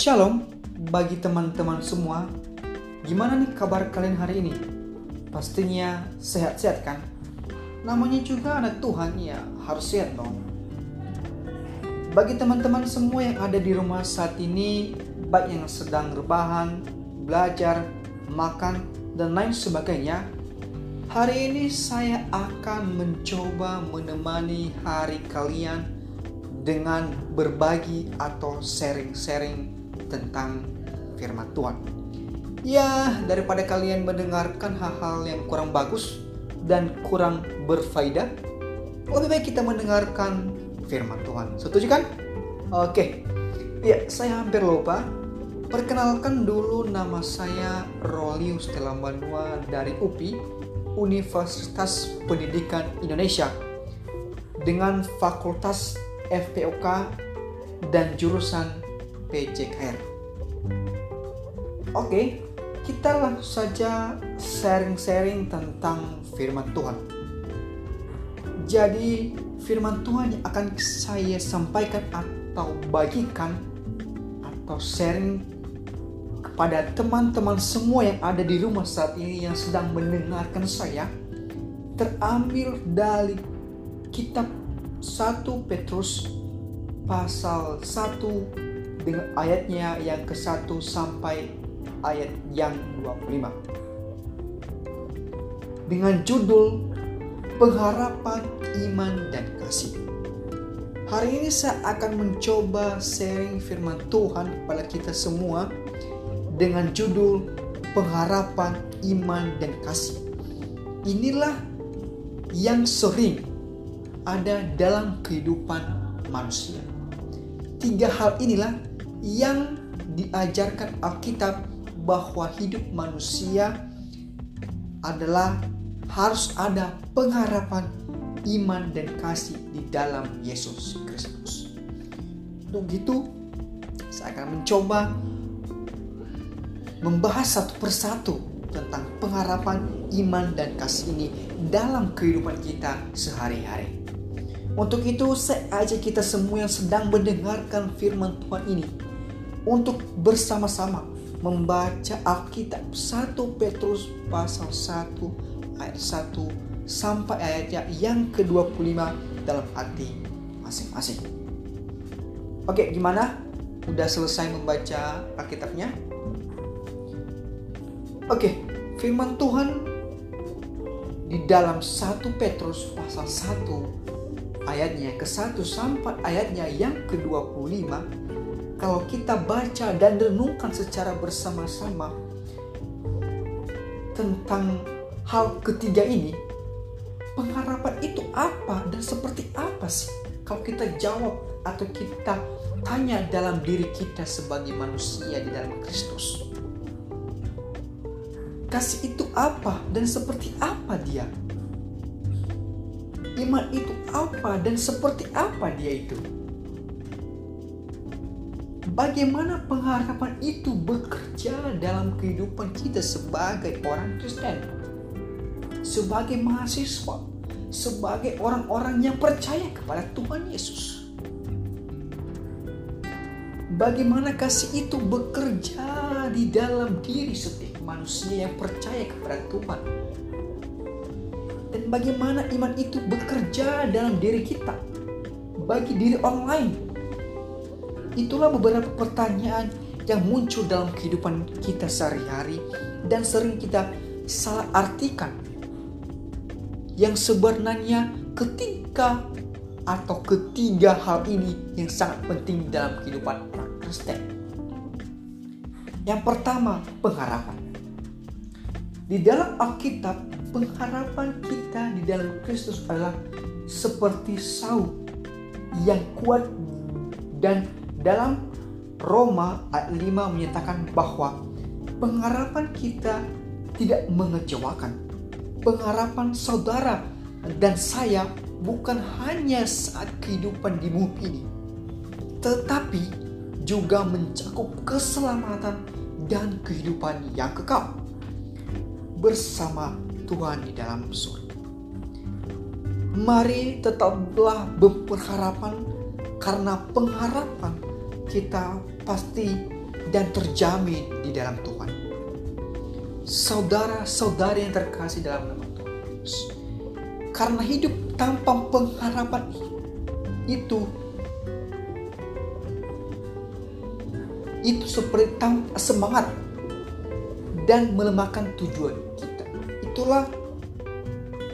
Shalom bagi teman-teman semua. Gimana nih kabar kalian hari ini? Pastinya sehat-sehat kan? Namanya juga anak Tuhan ya harus sehat dong. Bagi teman-teman semua yang ada di rumah saat ini, baik yang sedang rebahan, belajar, makan, dan lain sebagainya, hari ini saya akan mencoba menemani hari kalian dengan berbagi atau sharing-sharing tentang firman Tuhan. Ya, daripada kalian mendengarkan hal-hal yang kurang bagus dan kurang berfaedah, lebih baik kita mendengarkan firman Tuhan. Setuju kan? Oke. Ya, saya hampir lupa. Perkenalkan dulu nama saya Rolius Telambanua dari UPI, Universitas Pendidikan Indonesia dengan Fakultas FPOK dan jurusan PJKR. Oke, kita langsung saja sharing-sharing tentang firman Tuhan. Jadi, firman Tuhan yang akan saya sampaikan atau bagikan atau sharing kepada teman-teman semua yang ada di rumah saat ini yang sedang mendengarkan saya terambil dari kitab 1 Petrus pasal 1 dengan ayatnya yang ke-1 sampai ayat yang 25. Dengan judul Pengharapan Iman dan Kasih. Hari ini saya akan mencoba sharing firman Tuhan kepada kita semua dengan judul Pengharapan Iman dan Kasih. Inilah yang sering ada dalam kehidupan manusia. Tiga hal inilah yang diajarkan Alkitab bahwa hidup manusia adalah harus ada pengharapan iman dan kasih di dalam Yesus Kristus. Untuk itu, saya akan mencoba membahas satu persatu tentang pengharapan iman dan kasih ini dalam kehidupan kita sehari-hari. Untuk itu, saya ajak kita semua yang sedang mendengarkan firman Tuhan ini untuk bersama-sama membaca Alkitab 1 Petrus pasal 1 ayat 1 sampai ayatnya yang ke-25 dalam hati masing-masing. Oke, gimana? Udah selesai membaca Alkitabnya? Oke, firman Tuhan di dalam 1 Petrus pasal 1 ayatnya ke-1 sampai ayatnya yang ke-25 kalau kita baca dan renungkan secara bersama-sama tentang hal ketiga ini, pengharapan itu apa dan seperti apa sih? Kalau kita jawab atau kita tanya dalam diri kita sebagai manusia di dalam Kristus. Kasih itu apa dan seperti apa dia? Iman itu apa dan seperti apa dia itu? Bagaimana pengharapan itu bekerja dalam kehidupan kita sebagai orang Kristen, sebagai mahasiswa, sebagai orang-orang yang percaya kepada Tuhan Yesus. Bagaimana kasih itu bekerja di dalam diri setiap manusia yang percaya kepada Tuhan. Dan bagaimana iman itu bekerja dalam diri kita, bagi diri orang lain, Itulah beberapa pertanyaan yang muncul dalam kehidupan kita sehari-hari dan sering kita salah artikan. Yang sebenarnya ketika atau ketiga hal ini yang sangat penting dalam kehidupan orang Kristen. Yang pertama, pengharapan. Di dalam Alkitab, pengharapan kita di dalam Kristus adalah seperti saut yang kuat dan dalam Roma ayat 5 menyatakan bahwa pengharapan kita tidak mengecewakan. Pengharapan saudara dan saya bukan hanya saat kehidupan di bumi ini, tetapi juga mencakup keselamatan dan kehidupan yang kekal bersama Tuhan di dalam surga. Mari tetaplah berharapan karena pengharapan kita pasti dan terjamin di dalam Tuhan. Saudara-saudari yang terkasih dalam nama Tuhan. Karena hidup tanpa pengharapan itu itu seperti tanpa semangat dan melemahkan tujuan kita. Itulah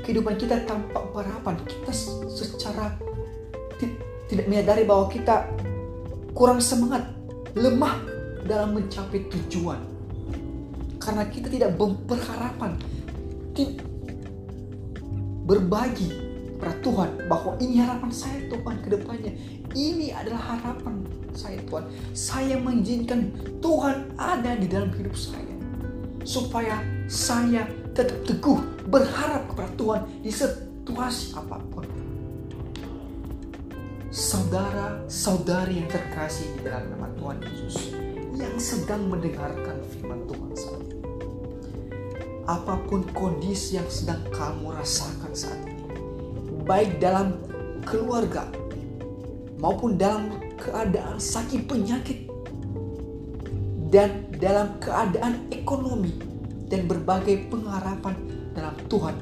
kehidupan kita tanpa harapan. Kita secara tidak menyadari bahwa kita kurang semangat, lemah dalam mencapai tujuan. Karena kita tidak berharapan, berbagi kepada Tuhan bahwa ini harapan saya Tuhan ke depannya. Ini adalah harapan saya Tuhan. Saya mengizinkan Tuhan ada di dalam hidup saya. Supaya saya tetap teguh berharap kepada Tuhan di situasi apa pun. Saudara-saudari yang terkasih di dalam nama Tuhan Yesus yang sedang mendengarkan firman Tuhan saat ini. Apa pun kondisi yang sedang kamu rasakan saat ini, baik dalam keluarga maupun dalam keadaan sakit penyakit dan dalam keadaan ekonomi dan berbagai pengharapan dalam Tuhan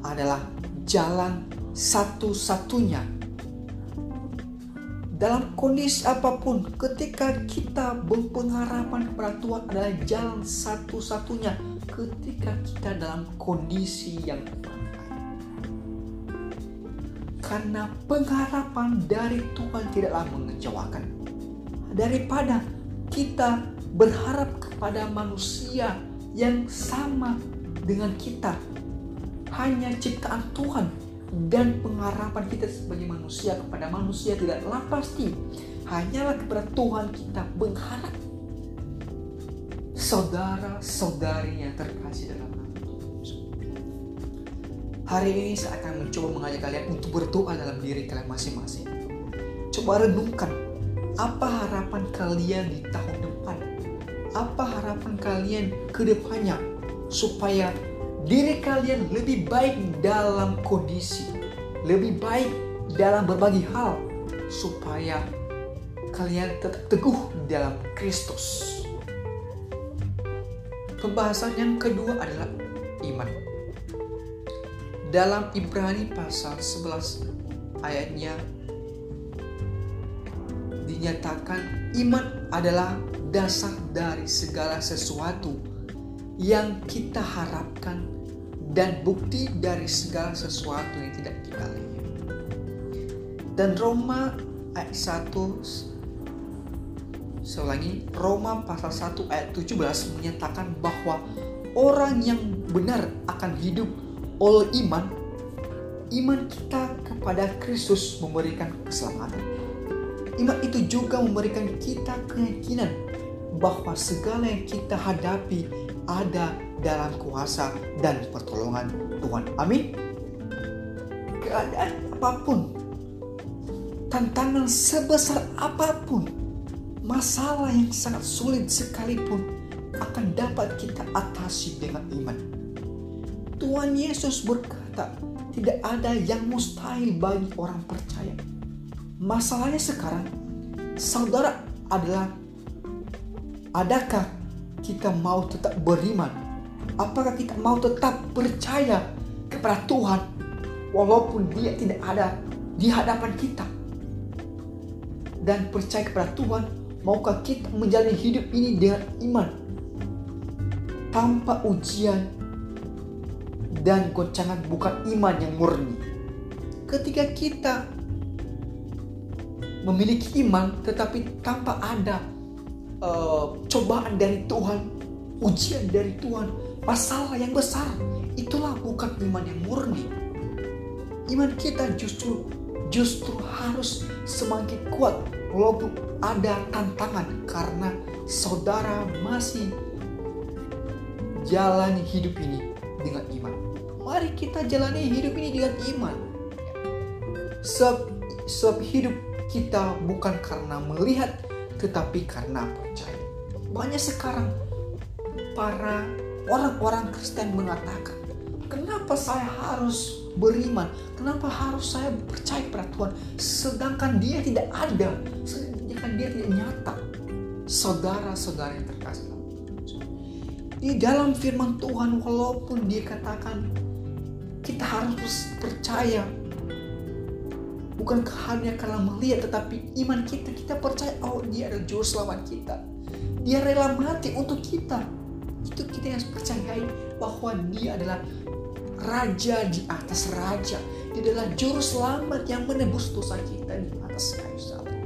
adalah jalan satu-satunya dalam kondisi apa pun ketika kita berpengharapan kepada Tuhan adalah jalan satu-satunya ketika kita dalam kondisi yang karena pengharapan dari Tuhan tidaklah mengecewakan. Daripada kita berharap kepada manusia yang sama dengan kita, hanya ciptaan Tuhan dan pengharapan kita sebagai manusia kepada manusia tidaklah pasti. Hanyalah kepada Tuhan kita berharap. Saudara-saudari yang terkasih dalam Hari ini saya akan mencoba mengajak kalian untuk berdoa dalam diri kalian masing-masing. Coba renungkan apa harapan kalian di tahun depan. Apa harapan kalian ke depannya supaya diri kalian lebih baik dalam kondisi, lebih baik dalam berbagai hal supaya kalian tetap teguh dalam Kristus. Pembahasan yang kedua adalah iman dalam Ibrani pasal 11 ayatnya dinyatakan iman adalah dasar dari segala sesuatu yang kita harapkan dan bukti dari segala sesuatu yang tidak kita lihat. Dan Roma ayat 1 Selangi Roma pasal 1 ayat 17 menyatakan bahwa orang yang benar akan hidup oleh iman, iman kita kepada Kristus memberikan keselamatan. Iman itu juga memberikan kita keyakinan bahwa segala yang kita hadapi ada dalam kuasa dan pertolongan Tuhan. Amin. Keadaan apa pun, tantangan sebesar apa pun, masalah yang sangat sulit sekalipun akan dapat kita atasi dengan iman Tuhan Yesus berkata, tidak ada yang mustahil bagi orang percaya. Masalahnya sekarang, saudara adalah adakah kita mau tetap beriman? Apakah kita mau tetap percaya kepada Tuhan walaupun dia tidak ada di hadapan kita? Dan percaya kepada Tuhan, maukah kita menjalani hidup ini dengan iman? Tanpa ujian, dan goncangan bukan iman yang murni. Ketika kita memiliki iman tetapi tanpa ada uh, cobaan dari Tuhan, ujian dari Tuhan, masalah yang besar, itulah bukan iman yang murni. Iman kita justru justru harus semakin kuat walaupun ada tantangan karena saudara masih jalani hidup ini dengan iman. Mari kita jalani hidup ini dengan iman. Sebab, sebab hidup kita bukan karena melihat, tetapi karena percaya. Banyak sekarang para orang-orang Kristen mengatakan, kenapa saya harus beriman? Kenapa harus saya percaya pada Tuhan? Sedangkan dia tidak ada, sedangkan dia tidak nyata. saudara-saudara yang terkasih. Di dalam firman Tuhan walaupun dia katakan kita harus percaya bukan hanya karena melihat tetapi iman kita kita percaya oh dia adalah juru selamat kita. Dia rela mati untuk kita. Itu kita yang percayai bahwa dia adalah raja di atas raja. Dia adalah juru selamat yang menebus dosa kita di atas kayu salib.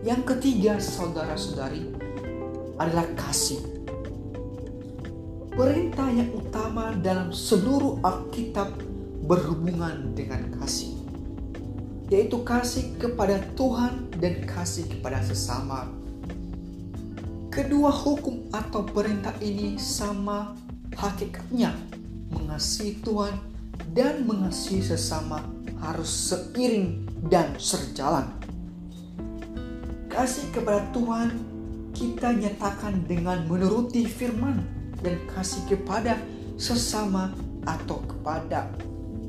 Yang ketiga saudara-saudari adalah kasih. Perintah yang utama dalam seluruh Alkitab berhubungan dengan kasih yaitu kasih kepada Tuhan dan kasih kepada sesama. Kedua hukum atau perintah ini sama hakikatnya. Mengasihi Tuhan dan mengasihi sesama harus seiring dan sejalan. Kasih kepada Tuhan kita nyatakan dengan menuruti firman dan kasih kepada sesama atau kepada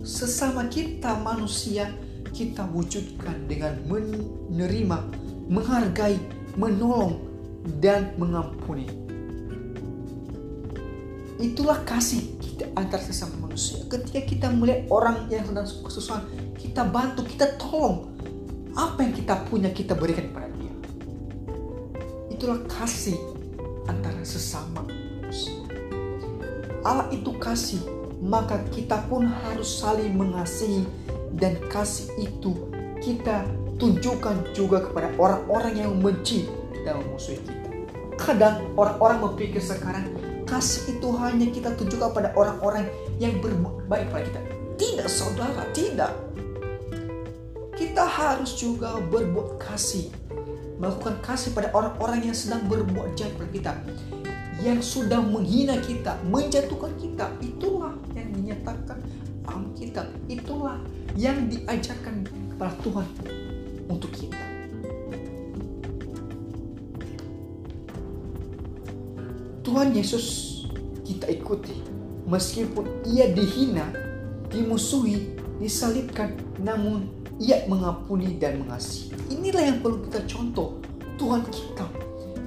sesama kita manusia kita wujudkan dengan menerima, menghargai, menolong, dan mengampuni. Itulah kasih kita antar sesama manusia. Ketika kita melihat orang yang sedang kesusahan, kita bantu, kita tolong. Apa yang kita punya kita berikan kepada dia. Itulah kasih antara sesama manusia. Allah itu kasih, maka kita pun harus saling mengasihi dan kasih itu kita tunjukkan juga kepada orang-orang yang membenci dan memusuhi kita. Kadang orang-orang berpikir sekarang kasih itu hanya kita tunjukkan pada orang-orang yang berbuat baik pada kita. Tidak saudara, tidak. Kita harus juga berbuat kasih. Melakukan kasih pada orang-orang yang sedang berbuat jahat pada kita. Yang sudah menghina kita, menjatuhkan kita. Itulah yang diajarkan kepada Tuhan untuk kita. Tuhan Yesus kita ikuti meskipun ia dihina, dimusuhi, disalibkan, namun ia mengampuni dan mengasihi. Inilah yang perlu kita contoh Tuhan kita.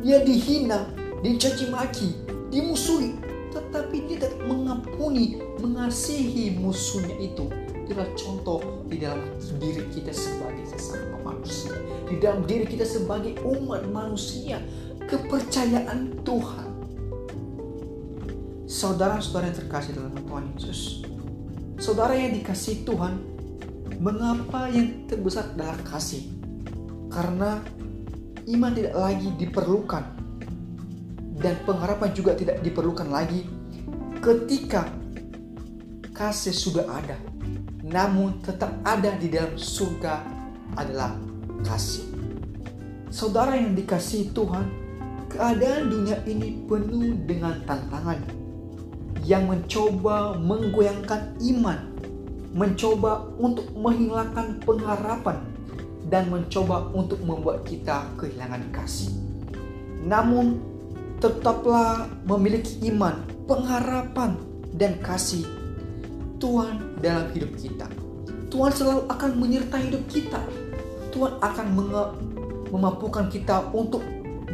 Dia dihina, dicaci maki, dimusuhi, tetapi dia tetap mengampuni, mengasihi musuhnya itu itulah contoh di dalam diri kita sebagai sesama manusia. Di dalam diri kita sebagai umat manusia. Kepercayaan Tuhan. Saudara-saudara yang terkasih dalam Tuhan Yesus. Saudara yang dikasih Tuhan. Mengapa yang terbesar adalah kasih? Karena iman tidak lagi diperlukan. Dan pengharapan juga tidak diperlukan lagi ketika kasih sudah ada namun tetap ada di dalam surga adalah kasih. Saudara yang dikasih Tuhan, keadaan dunia ini penuh dengan tantangan yang mencoba menggoyangkan iman, mencoba untuk menghilangkan pengharapan, dan mencoba untuk membuat kita kehilangan kasih. Namun, tetaplah memiliki iman, pengharapan, dan kasih Tuhan dalam hidup kita. Tuhan selalu akan menyertai hidup kita. Tuhan akan memampukan kita untuk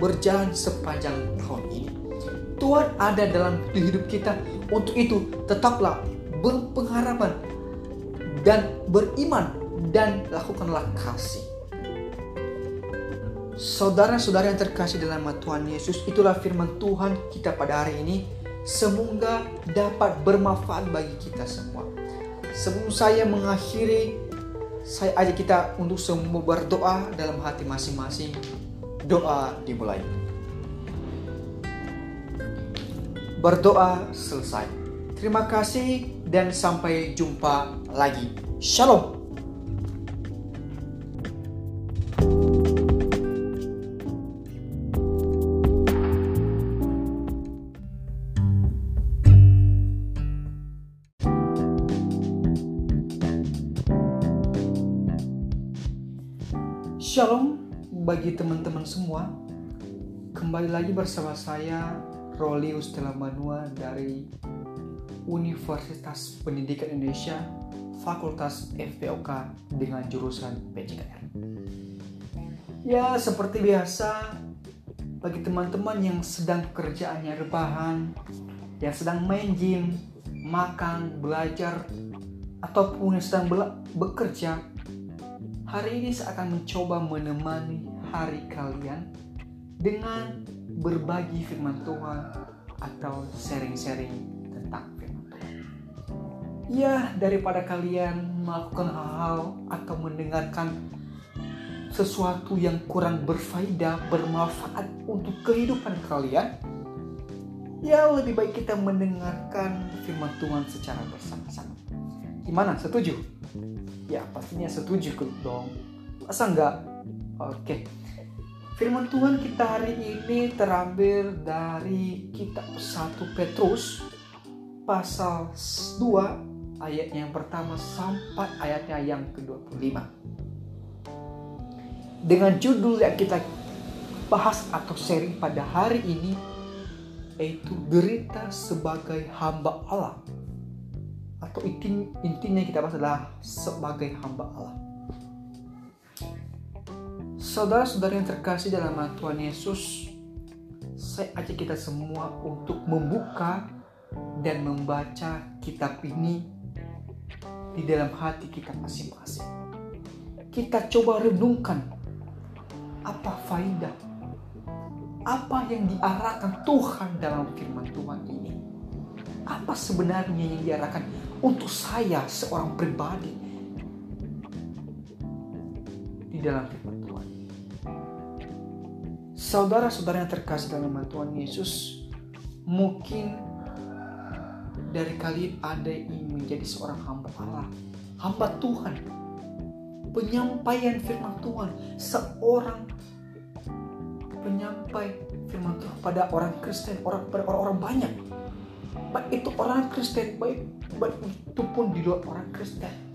berjalan sepanjang tahun ini. Tuhan ada dalam hidup kita. Untuk itu, tetaplah berpengharapan dan beriman dan lakukanlah kasih. Saudara-saudara yang terkasih dalam Tuhan Yesus, itulah firman Tuhan kita pada hari ini Semoga dapat bermanfaat bagi kita semua. Sebelum saya mengakhiri, saya ajak kita untuk semua berdoa dalam hati masing-masing. Doa dimulai. Berdoa selesai. Terima kasih dan sampai jumpa lagi. Shalom. Teman-teman semua. Kembali lagi bersama saya Rolius Telamanua dari Universitas Pendidikan Indonesia Fakultas FPOK dengan jurusan PJKR. Ya, seperti biasa bagi teman-teman yang sedang kerjaannya rebahan, yang sedang main gym, makan, belajar, ataupun yang sedang bekerja, hari ini saya akan mencoba menemani hari kalian dengan berbagi firman Tuhan atau sharing-sharing tentang firman Tuhan. Ya, daripada kalian melakukan hal-hal atau mendengarkan sesuatu yang kurang berfaedah, bermanfaat untuk kehidupan kalian, ya lebih baik kita mendengarkan firman Tuhan secara bersama-sama. Gimana? Setuju? Ya pastinya setuju dong. Masa enggak? Oke. Firman Tuhan kita hari ini terambil dari kitab 1 Petrus pasal 2 ayat yang pertama sampai ayatnya yang ke-25 dengan judul yang kita bahas atau sharing pada hari ini yaitu derita sebagai hamba Allah atau intinya kita bahas adalah sebagai hamba Allah. Saudara-saudara yang terkasih dalam Tuhan Yesus, saya ajak kita semua untuk membuka dan membaca kitab ini di dalam hati kita masing-masing. Kita coba renungkan apa faidah? Apa yang diarahkan Tuhan dalam firman Tuhan ini? Apa sebenarnya yang diarahkan untuk saya seorang pribadi di dalam firman? Saudara-saudara yang terkasih dalam Tuhan Yesus, mungkin dari kalian ada yang ingin menjadi seorang hamba Allah, hamba Tuhan, penyampaian firman Tuhan, seorang penyampai firman Tuhan pada orang Kristen, orang pada orang-orang banyak. Baik itu orang Kristen, baik, baik itu pun di luar orang Kristen.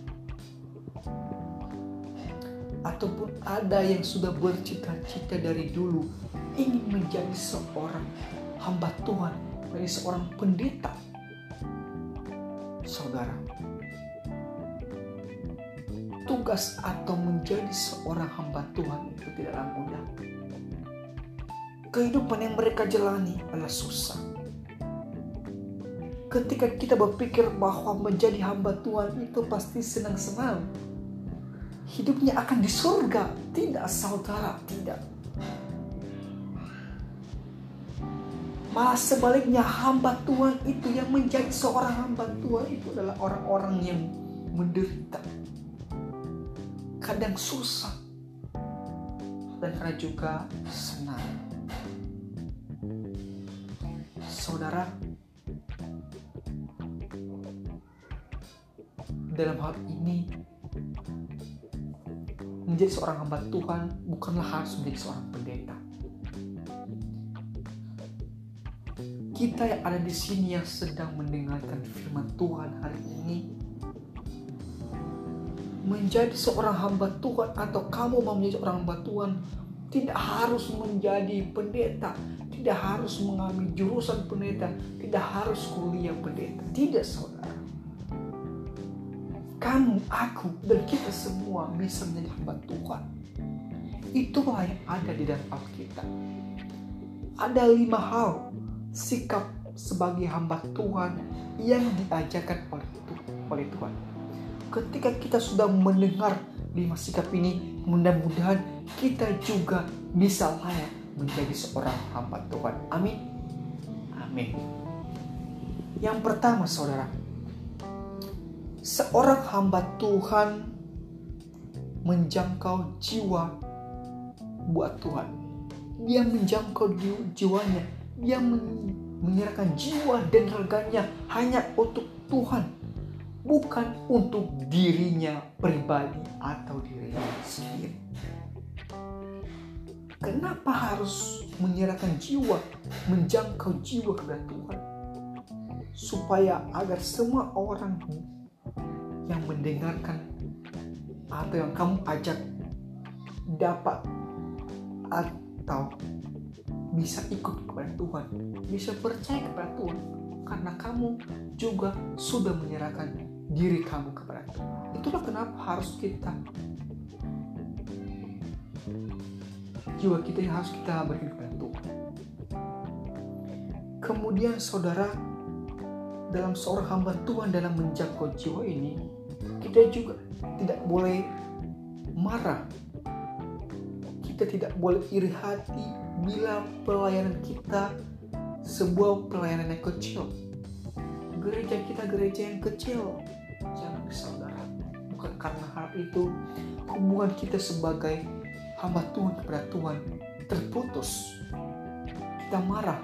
Ataupun ada yang sudah bercita-cita dari dulu ingin menjadi seorang hamba Tuhan, menjadi seorang pendeta. Saudara, tugas atau menjadi seorang hamba Tuhan itu tidaklah mudah kehidupan yang mereka jalani adalah susah. Ketika kita berpikir bahwa menjadi hamba Tuhan itu pasti senang-senang, hidupnya akan di surga. Tidak, saudara, tidak. Malah sebaliknya hamba Tuhan itu yang menjadi seorang hamba Tuhan itu adalah orang-orang yang menderita. Kadang susah. Dan kadang juga senang. saudara dalam hal ini menjadi seorang hamba Tuhan bukanlah harus menjadi seorang pendeta. Kita yang ada di sini yang sedang mendengarkan firman Tuhan hari ini menjadi seorang hamba Tuhan atau kamu mau menjadi seorang hamba Tuhan tidak harus menjadi pendeta, tidak harus mengambil jurusan pendeta, tidak harus kuliah pendeta. Tidak saudara. Kamu, aku, dan kita semua bisa menjadi hamba Tuhan. Itulah yang ada di dalam Alkitab. Ada lima hal sikap sebagai hamba Tuhan yang diajarkan oleh, oleh Tuhan. Ketika kita sudah mendengar lima sikap ini, mudah-mudahan kita juga bisa layak menjadi seorang hamba Tuhan. Amin. Amin. Yang pertama, saudara, seorang hamba Tuhan menjangkau jiwa buat Tuhan. Dia menjangkau jiwanya, dia menyerahkan jiwa dan raganya hanya untuk Tuhan, bukan untuk dirinya pribadi atau dirinya sendiri. Kenapa harus menyerahkan jiwa, menjangkau jiwa kepada Tuhan? Supaya agar semua orang yang mendengarkan atau yang kamu ajak dapat atau bisa ikut kepada Tuhan, bisa percaya kepada Tuhan, karena kamu juga sudah menyerahkan diri kamu kepada Tuhan. Itulah kenapa harus kita jiwa kita yang harus kita berikan kepada Tuhan. Kemudian saudara, dalam seorang hamba Tuhan dalam menjangkau jiwa ini, kita juga tidak boleh marah. Kita tidak boleh iri hati bila pelayanan kita sebuah pelayanan yang kecil. Gereja kita gereja yang kecil. Jangan saudara. Bukan karena hal itu hubungan kita sebagai hamba Tuhan kepada Tuhan terputus. Kita marah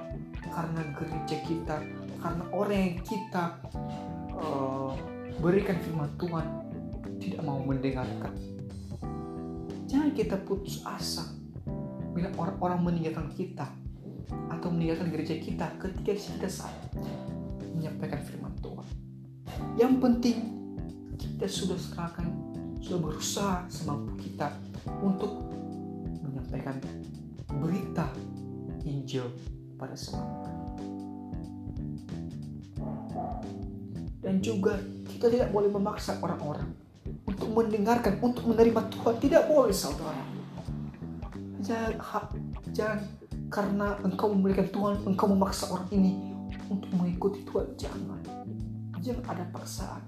karena gereja kita, karena orang yang kita uh, berikan firman Tuhan tidak mau mendengarkan. Jangan kita putus asa bila orang-orang meninggalkan kita atau meninggalkan gereja kita ketika kita saat menyampaikan firman Tuhan. Yang penting kita sudah serahkan, sudah berusaha semampu kita untuk menyampaikan berita Injil pada semua dan juga kita tidak boleh memaksa orang-orang untuk mendengarkan, untuk menerima Tuhan. Tidak boleh saudara. Jangan, jangan karena engkau memberikan Tuhan, engkau memaksa orang ini untuk mengikuti Tuhan. Jangan. Jangan ada paksaan.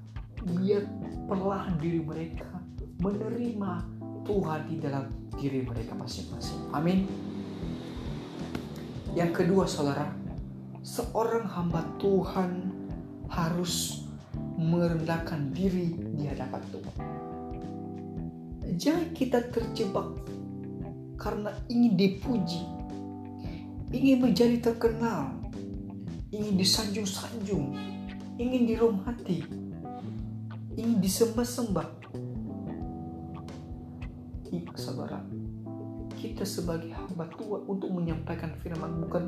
Biar perlahan diri mereka menerima Tuhan di dalam diri mereka masing-masing. Amin. Yang kedua saudara, seorang hamba Tuhan harus merendahkan diri di hadapan Tuhan. Jangan kita terjebak karena ingin dipuji, ingin menjadi terkenal, ingin disanjung-sanjung, ingin dirahmati, ingin disembah-sembah. Iya saudara, kita sebagai hamba Tuhan untuk menyampaikan firman bukan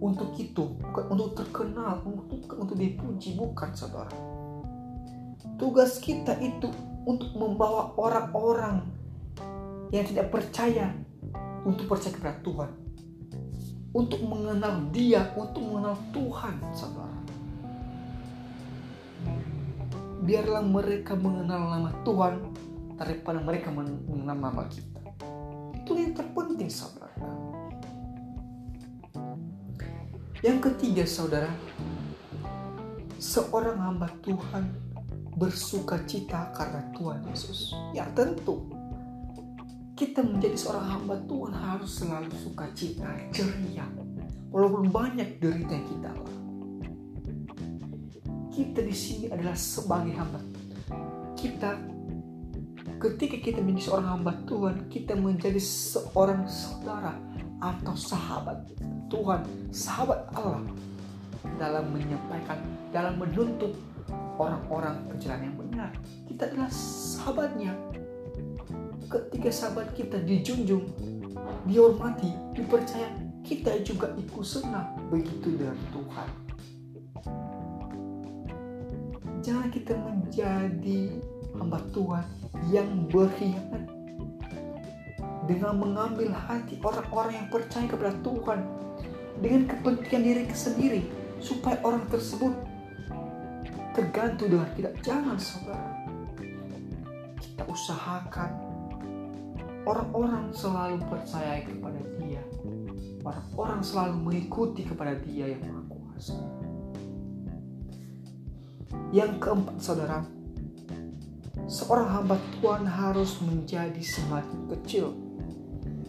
untuk itu, bukan untuk terkenal, bukan untuk dipuji, bukan saudara. Tugas kita itu untuk membawa orang-orang yang tidak percaya untuk percaya kepada Tuhan. Untuk mengenal dia, untuk mengenal Tuhan, saudara. Biarlah mereka mengenal nama Tuhan daripada mereka mengenal nama kita. Itu yang terpenting, saudara. Yang ketiga, saudara, seorang hamba Tuhan bersuka cita karena Tuhan Yesus. Ya tentu, kita menjadi seorang hamba Tuhan harus selalu suka cita, ceria. Walaupun banyak derita yang kita alami. Kita di sini adalah sebagai hamba. Kita ketika kita menjadi seorang hamba Tuhan, kita menjadi seorang saudara atau sahabat Tuhan, sahabat Allah dalam menyampaikan, dalam menuntut orang-orang ke jalan yang benar. Kita adalah sahabatnya. Ketika sahabat kita dijunjung, dihormati, dipercaya, kita juga ikut senang. Begitu dengan Tuhan. Jangan kita menjadi hamba Tuhan yang berkhianat dengan mengambil hati orang-orang yang percaya kepada Tuhan dengan kepentingan diri sendiri supaya orang tersebut tergantung dengan kita. Jangan saudara. Kita usahakan orang-orang selalu percaya kepada dia. Orang-orang selalu mengikuti kepada dia yang maha kuasa. Yang keempat saudara, seorang hamba Tuhan harus menjadi semakin kecil.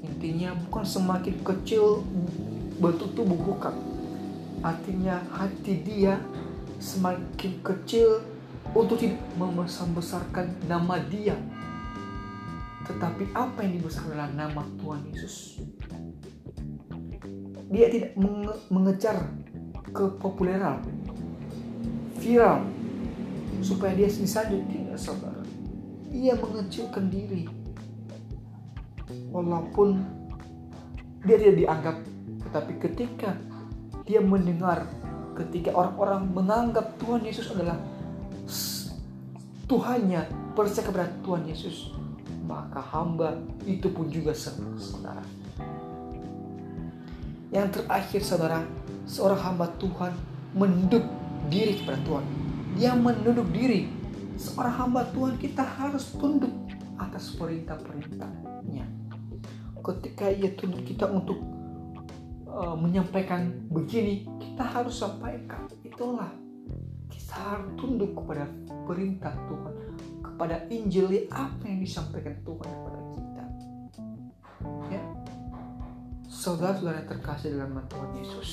Intinya bukan semakin kecil bentuk tubuh bukan. Artinya hati dia semakin kecil untuk tidak membesar-besarkan nama dia. Tetapi apa yang dibesarkan adalah nama Tuhan Yesus. Dia tidak menge mengejar kepopuleran, viral, supaya dia disanjung. Tidak, saudara. Ia mengecilkan diri. Walaupun dia tidak dianggap tapi ketika dia mendengar, ketika orang-orang menganggap Tuhan Yesus adalah Tuhannya, percaya kepada Tuhan Yesus, maka hamba itu pun juga senang, saudara. Yang terakhir, saudara, seorang hamba Tuhan menunduk diri kepada Tuhan. Dia menunduk diri. Seorang hamba Tuhan kita harus tunduk atas perintah-perintahnya. Ketika ia tunduk kita untuk uh, menyampaikan begini, kita harus sampaikan. Itulah kita harus tunduk kepada perintah Tuhan, kepada Injil apa yang disampaikan Tuhan kepada kita. Ya, saudara-saudara terkasih dalam Tuhan Yesus.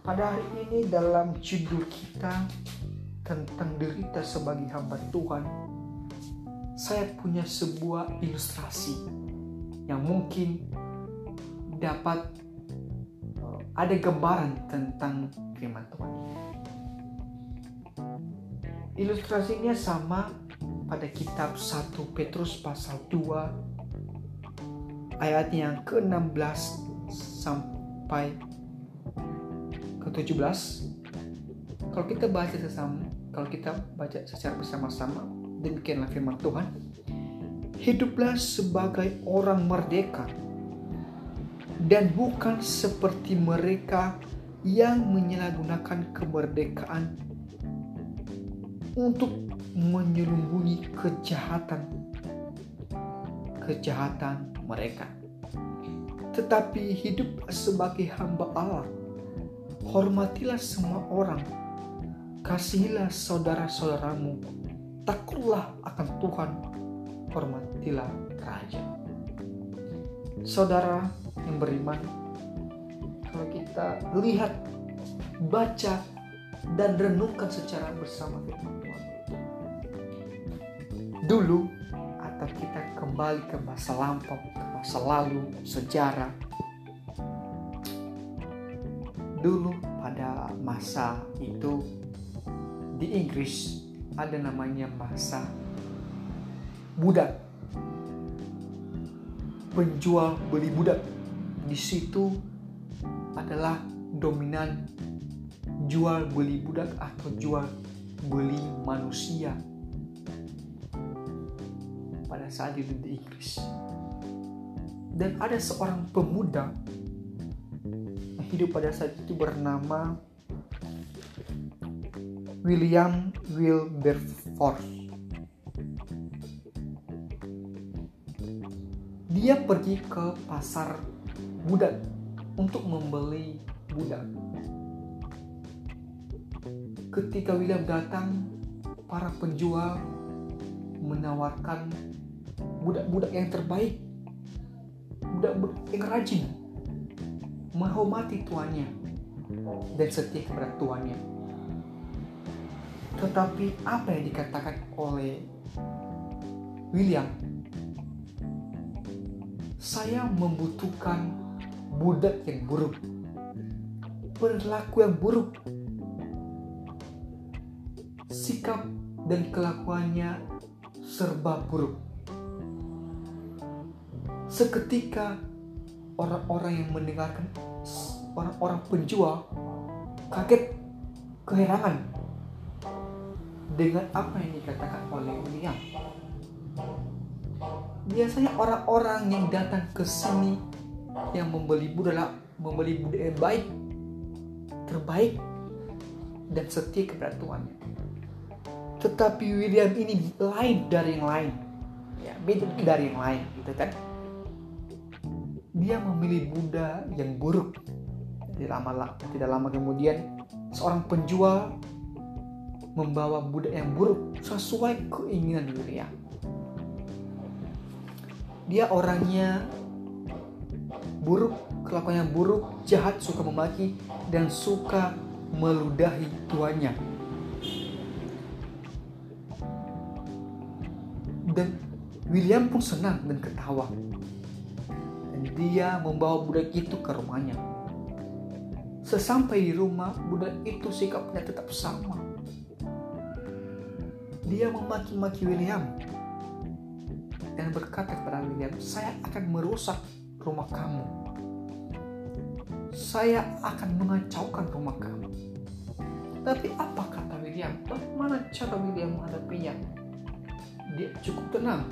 Pada hari ini dalam judul kita tentang derita sebagai hamba Tuhan, saya punya sebuah ilustrasi yang mungkin dapat ada gambaran tentang firman Tuhan. Ilustrasinya sama pada kitab 1 Petrus pasal 2 ayat yang ke-16 sampai ke-17. Kalau kita baca sesama kalau kita baca secara bersama-sama, demikianlah firman Tuhan. Hiduplah sebagai orang merdeka dan bukan seperti mereka yang menyalahgunakan kemerdekaan untuk menyelubungi kejahatan kejahatan mereka. Tetapi hidup sebagai hamba Allah. Hormatilah semua orang Kasihilah saudara-saudaramu, takutlah akan Tuhan, hormatilah Raja. Saudara yang beriman, kalau kita lihat, baca, dan renungkan secara bersama firman Tuhan. Dulu, atau kita kembali ke masa lampau, ke masa lalu, sejarah. Dulu pada masa itu di Inggris ada namanya masa budak penjual beli budak di situ adalah dominan jual beli budak atau jual beli manusia pada saat itu di Inggris dan ada seorang pemuda yang hidup pada saat itu bernama William Wilberforce. Dia pergi ke pasar budak untuk membeli budak. Ketika William datang, para penjual menawarkan budak-budak yang terbaik, budak-budak yang rajin, menghormati tuannya, dan setia kepada tuannya. Tetapi apa yang dikatakan oleh William? Saya membutuhkan budak yang buruk. Perilaku yang buruk. Sikap dan kelakuannya serba buruk. Seketika orang-orang yang mendengarkan orang-orang penjual kaget keherangan dengan apa yang dikatakan oleh William. Biasanya orang-orang yang datang ke sini yang membeli budaya membeli yang baik, terbaik, dan setia kepada Tuhannya. Tetapi William ini lain dari yang lain, ya beda dari yang lain, gitu kan? Dia memilih Buddha yang buruk. Tidak lama, tidak lama kemudian seorang penjual membawa budak yang buruk sesuai keinginan William. Dia orangnya buruk, kelakuannya buruk, jahat, suka memaki, dan suka meludahi tuannya. Dan William pun senang dan ketawa. Dan dia membawa budak itu ke rumahnya. Sesampai di rumah, budak itu sikapnya tetap sama dia memaki-maki William dan berkata kepada William, "Saya akan merusak rumah kamu. Saya akan mengacaukan rumah kamu." Tapi apa kata William? Bagaimana cara William menghadapinya? Dia cukup tenang.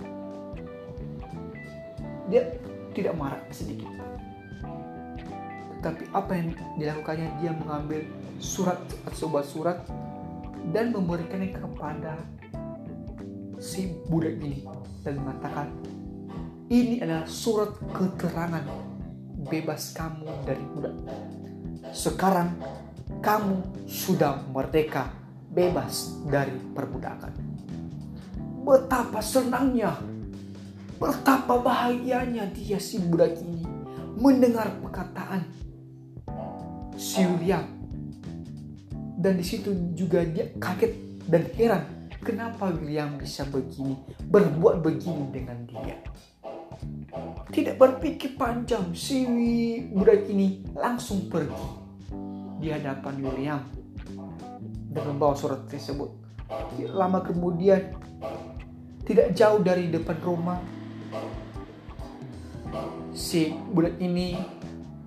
Dia tidak marah sedikit. Tetapi apa yang dilakukannya? Dia mengambil surat atau sebuah surat dan memberikannya kepada si budak ini dan mengatakan ini adalah surat keterangan bebas kamu dari budak. Sekarang kamu sudah merdeka, bebas dari perbudakan. Betapa senangnya, betapa bahagianya dia si budak ini mendengar perkataan si William. Dan di situ juga dia kaget dan heran kenapa William bisa begini, berbuat begini dengan dia. Tidak berpikir panjang, si budak ini langsung pergi di hadapan William dan membawa surat tersebut. Lama kemudian, tidak jauh dari depan rumah, si budak ini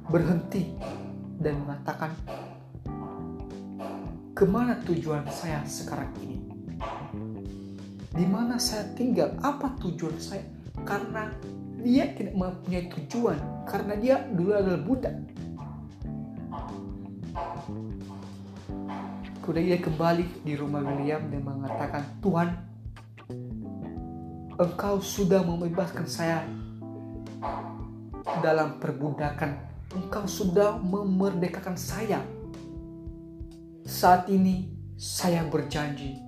berhenti dan mengatakan, "Ke mana tujuan saya sekarang ini? Di mana saya tinggal? Apa tujuan saya?" Karena dia tidak mempunyai tujuan, karena dia dulu adalah budak. Kemudian dia kembali di rumah William dan mengatakan, Tuhan, Engkau sudah membebaskan saya dalam perbudakan. Engkau sudah memerdekakan saya. Saat ini saya berjanji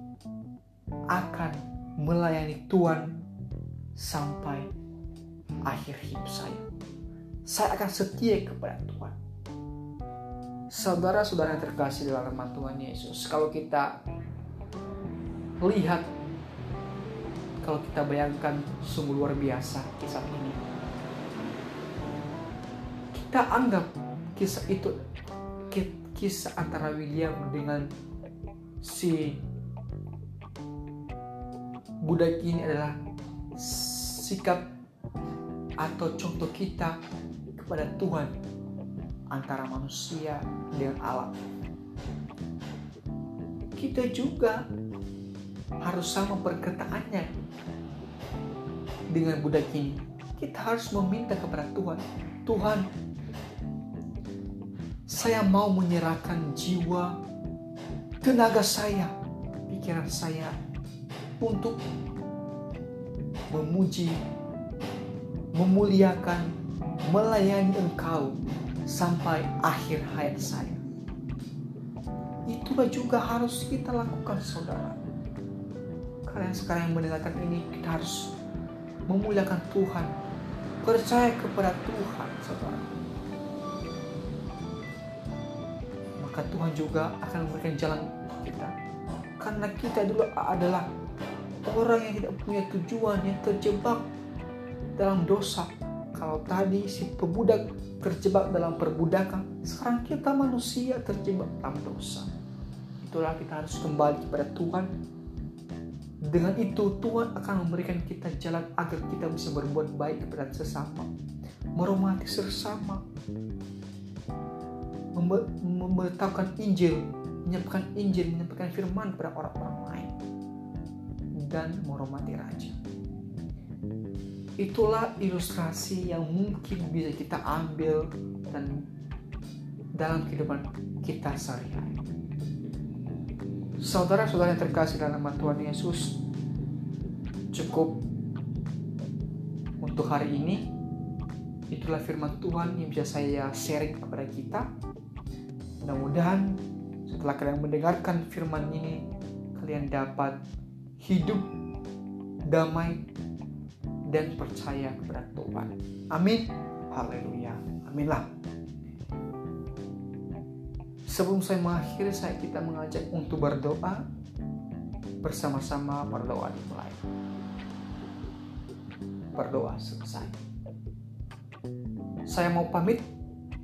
akan melayani Tuhan sampai akhir hidup saya. Saya akan setia kepada Tuhan. Saudara-saudara yang terkasih dalam nama Tuhan Yesus, kalau kita lihat, kalau kita bayangkan sungguh luar biasa kisah ini. Kita anggap kisah itu kisah antara William dengan si budak ini adalah sikap atau contoh kita kepada Tuhan antara manusia dengan alam. Kita juga harus sama perkataannya dengan budak ini. Kita harus meminta kepada Tuhan, Tuhan, saya mau menyerahkan jiwa, tenaga saya, pikiran saya untuk memuji, memuliakan, melayani Engkau sampai akhir hayat saya. Itulah juga harus kita lakukan saudara. Kalian sekarang yang mendengarkan ini kita harus memuliakan Tuhan. Percaya kepada Tuhan saudara. Maka Tuhan juga akan memberikan jalan kita. Karena kita dulu adalah orang yang tidak punya tujuan yang terjebak dalam dosa kalau tadi si pemuda terjebak dalam perbudakan, sekarang kita manusia terjebak dalam dosa. Itulah kita harus kembali kepada Tuhan. Dengan itu Tuhan akan memberikan kita jalan agar kita bisa berbuat baik kepada sesama, meromati sesama, memberitahukan Injil, menyampaikan Injil, menyampaikan firman kepada orang-orang lain, dan meromati Raja. Itulah ilustrasi yang mungkin bisa kita ambil dan dalam kehidupan kita sehari-hari. Saudara-saudara yang terkasih dalam nama Tuhan Yesus, cukup untuk hari ini. Itulah firman Tuhan yang bisa saya sharing kepada kita. Mudah-mudahan setelah kalian mendengarkan firman ini, kalian dapat hidup damai dan percaya kepada Tuhan. Amin. Haleluya. Aminlah. Sebelum saya mengakhiri, saya kita mengajak untuk berdoa bersama-sama berdoa dimulai. Berdoa selesai. Saya mau pamit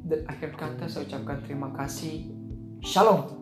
dan akhir kata saya ucapkan terima kasih. Shalom.